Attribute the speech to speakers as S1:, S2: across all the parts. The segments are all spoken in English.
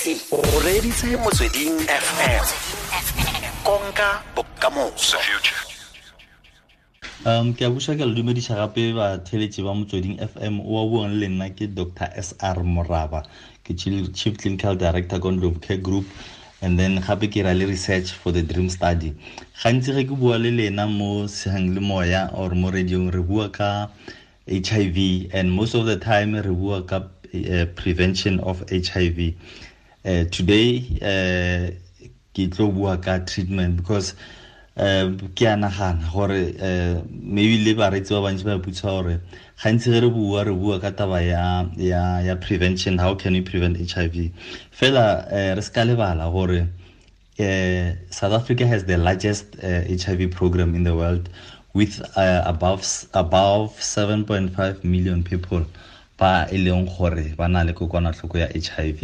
S1: o reditse motsweding fm konka bokamoso.
S2: Um ke a busa ke le dumediša gape batheletse ba motsweding fm o wa buang le nna ke dr sr moraba. Ke chief clinical director condom care group. And then gape ke ra le research for the dream study. Gantsi ge ke bua le lena mo segang le moya or mo radiong re bua ka hiv and most of the time re bua ka uh, prevention of hiv uh, today uh, ke tlo bua ka treatment because uh, ke a nagana gore maybe le baretsi ba bantsi ba putsa gore gantsi ge re bua re bua ka taba ya, prevention how can we prevent hiv fela uh, re se ka lebala gore uh, south africa has the largest uh, hiv program in the world with uh, above above 7.5 million people ba e leng gore ba na le kokwanatlhoko ya hiv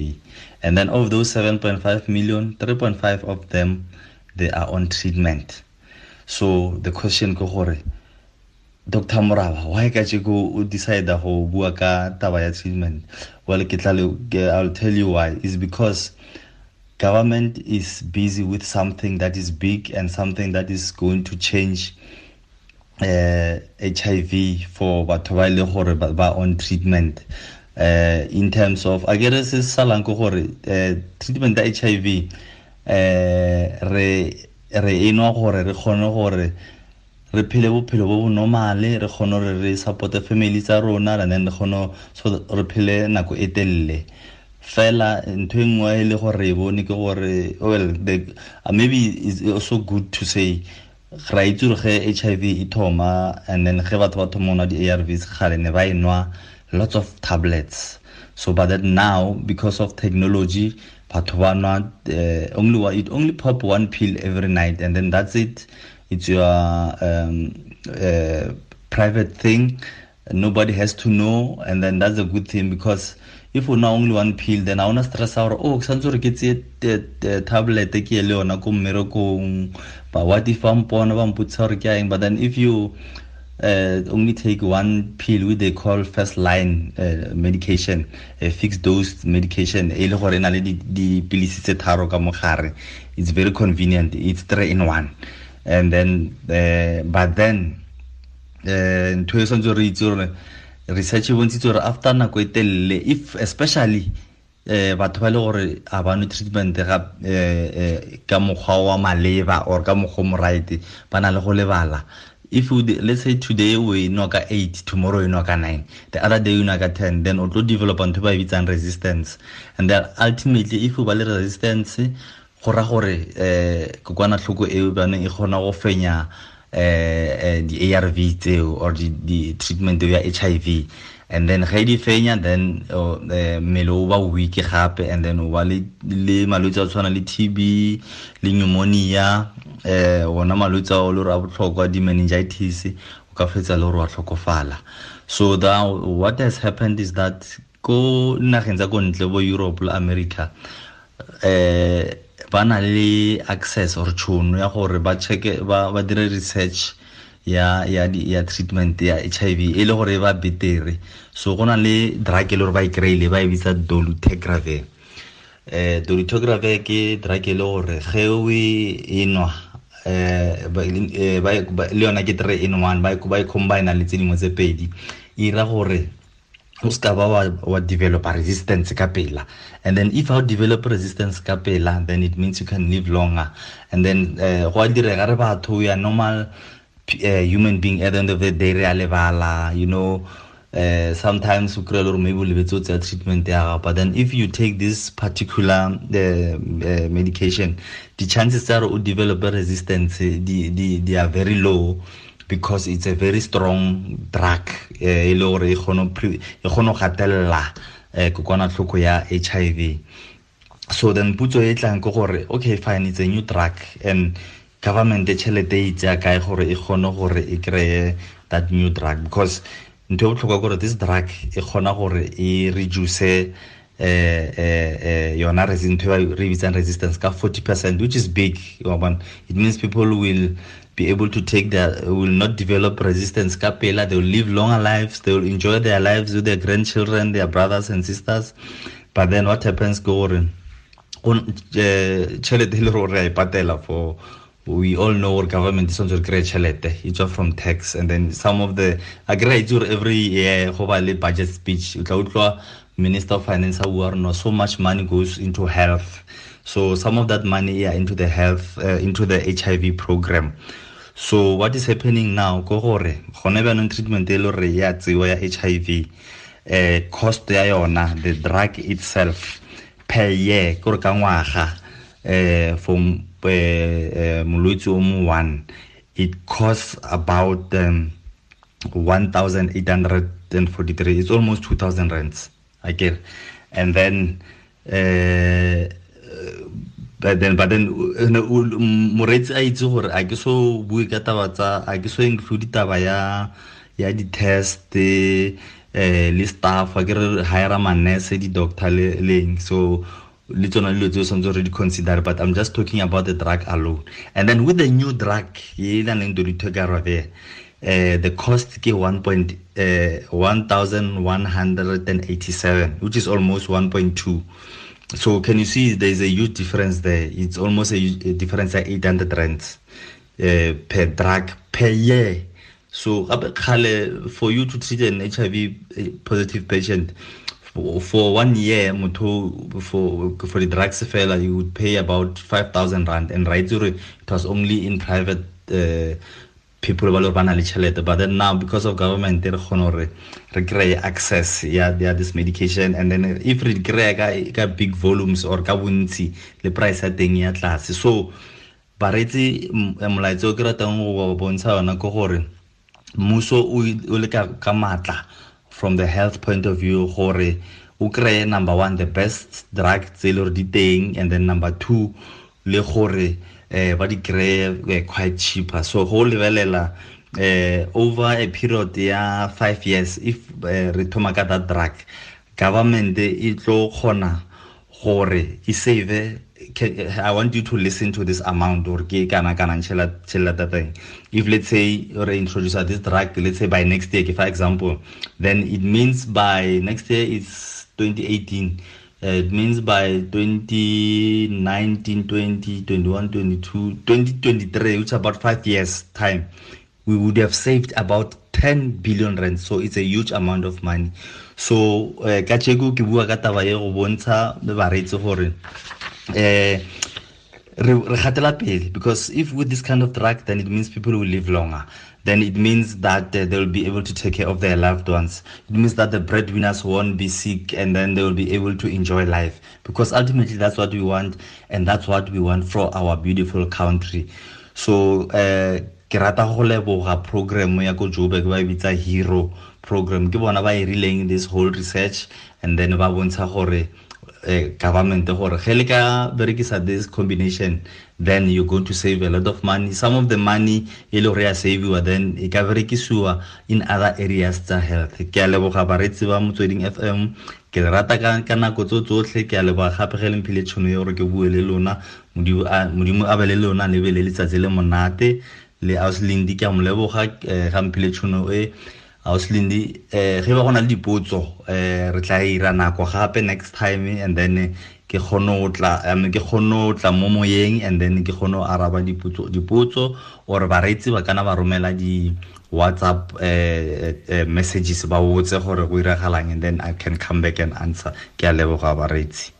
S2: and then of those 7.5 million 3.5 of them they are on treatment. So the question ke gore dr moraba why ka tšeko o decide go bua ka taba ya treatment? Well ke tla i'll tell you why. Is because government is busy with something that is big and something that is going to change uh, HIV for batho ba ile gore ba on treatment. Uh, in terms of a kere se salang ko uh, treatment ya HIV uh, re re enwa gore re kgone gore re phele bophelo bo bo normale re kgone gore re supporte family tsa rona and then re so re phele nako e fela ntho e nngwe e le gore e bone ke gore well the, uh, maybe it's also good to say ra itse ge h i v e thoma and then ge batho ba thoma nwa di-a r vs gale ne ba e nwa lots of tablets. So but that now because of technology batho ba nwa uh, only it only pop one pill every night and then that's it. It's your um, uh, private thing. Nobody has to know and then that's a good thing because if una only one pill then a ona stressa gore oh santse gore ke tseye tablet ke ye le yona ko mmerekong. But what if ba mpona ba mpotsa gore ke aeng but then if you uh, only take one pill which they call first line uh, medication a fixed dose medication e le gore e na le dipilisi tse tharo ka mogare. It's very convenient. It's three in one. And then uh, but then ntho e santse re itse gore research e bontshitse gore after nako e telele if especially um batho ba le gore a bano treatment ga eh ka mokgwa wa maleba or ka mokgwa mo right ba na le go lebala. If you let's say today we know ka eight tomorrow you know ka nine the other day you know ka ten then o tlo develop ntho ba bitsang resistance. And then ultimately if o ba le resistance go ra gore um kokwanatlhoko eo bane e kgona go fenya eh di-arv tseo or di-treatment ya hiv and then ge di fenya then mmele o ba weak gape and then o ba le malwetse a tshwana le tb le pneumonia eh ona malwetse a o le gore a botlhokwa di-meningitis o ka fetsa le gore wa tlhokofala. So the, what has happened is that ko nageng tsa ko ntle bo europe le america eh ba na le access or tšhono ya gore ba checke ba ba dire research ya ya ya treatment ya HIV e le gore e ba betere. So go na le drug e le gore ba e kry-ile ba e bitsa dolutegravir. Eh dolutegravir ke drug e le gore ge o e nwa eh le yona ke three in one ba e combine le tse dingwe tse pedi. E ira gore o ska ba wa, wa develop resistance ka pela and then if you develop resistance ka pela then it means you can live longer. And then go a direga re batho are normal uh, human being at the end of the day re a lebala you know. Uh, sometimes o kry-e le gore maybe o lebetse o tseya treatment ya gago but then if you take this particular uh, uh, medication the chances tsa gore o develop resistance di, di, di are very low because it's a very strong drug e le gore e kgone go gatelela kokwanatlhoko ya hiv so then putso e tlang ke gore okay fine it's a new drug and government tšhelete e itsea kae gore e kgone gore e kry-e that new drug. Because ntho e botlhokwa gore this drug e kgona gore e reduce eh eh yona ntho re bitsang resistance ka 40 percent which is big it means people will be able to take their will not develop resistance. Ka pela they will live longer lives they will enjoy their lives with their grandchildren their brothers and sisters. But then what happens go gore tšhelete e le gore re a e patela for we all know our government is to create chelete it's all from tax. And then some of the a kry itse every year budget speech. O tla utlwa minister of finance a bua so much money goes into health. So some of that money are into the health uh, into the hiv program so what is happening now? Ko gore gone bjanong treatment e le gore ya tsewa ya hiv uh, cost ya yona the drug itself per year kore ka ngwaga uh, for uh, molwetse o mo one it costs about um, 1843 it's almost 2000 rands i get and then uh, but then but then moretsi a itse gore a ke so bue ka taba tsa a ke so include taba ya ya di-test eh le staff a ke re hire manese di-doctor le leng so le tsona dilo tse o tshwanetse re di consider but i'm just talking about the drug alone. And then with the new drug e na leng doditho uh, the cost ke 1 point, uh, 1187 which is almost 1.2 so can you see there's a huge difference there? It's almost a, a difference of 800 rands uh, per drug per year. So for you to treat an hiv positive patient for, for one year for for the drugs fela you would pay about 5000 rand. And right it was only in private uh, people ba le ba na le tšhelete but then now because of government re kgone gore re kry access ya yeah, this medication. And then if re kry ka, ka big volumes or ka bontsi le price ya teng ya tlase so baretsi molaetsa o ke ratang go bontsha yona ke gore mmuso o le ka maatla from the health point of view gore o kry number one the best drug tse e le gore di and then number two le gore eh ba di eh, quite cheaper. So go lebelela eh over a period ya 5 years if eh, re thoma ka that drug government e tlo kgona gore e save I want you to listen to this amount or if let's say re introduce this drug let's say by next year for example then it means by next year it's 2018 uh, it means by 2019 20 21 22 2023 which is about five years time we would have saved about 10 billion rand. So it's a huge amount of money. So uh, ka tšeko ke bua ka taba ye go bontsha bareetsi gore um re gatela pele. Because if with this kind of drug then it means people will live longer then it means that uh, they will be able to take care of their loved ones. It means that the breadwinners won't be sick and then they will be able to enjoy life because ultimately that's what we want and that's what we want for our beautiful country. So, uh, ke rata go leboga program ya ko joburg ba bitsa hero program ke bona ba e this whole research and then ba bontsha gore uh, government gore ge le ka berekisa this combination then you're going to save a lot of money. Some of the money e gore ya saviwa then ka berekisiwa in other areas tsa health. Ke a leboga baretsi ba motsweding fm ke le rata ka nako tso tsotlhe ke a leboga gape ge le mphile tšhono ya gore ke bue le lona modimo a be le lona le be le letsatsi le monate. Le auslindi ke a mo leboga eh, tšhono e auslindi eh ge ba go na le dipotso um re tla ira nako gape next time and then ke kgone o tla um, ke kgone go tla mo moyeng and then ke kgone go araba dipotso dipotso or bareetsi ba kana ba romela di whatsapp uh, uh, messages ba botse gore go iragalang and then i can come back and answer. Ke a leboga bareetsi.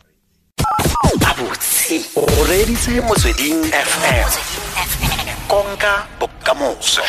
S1: O reditse motsweding fm konka bokamoso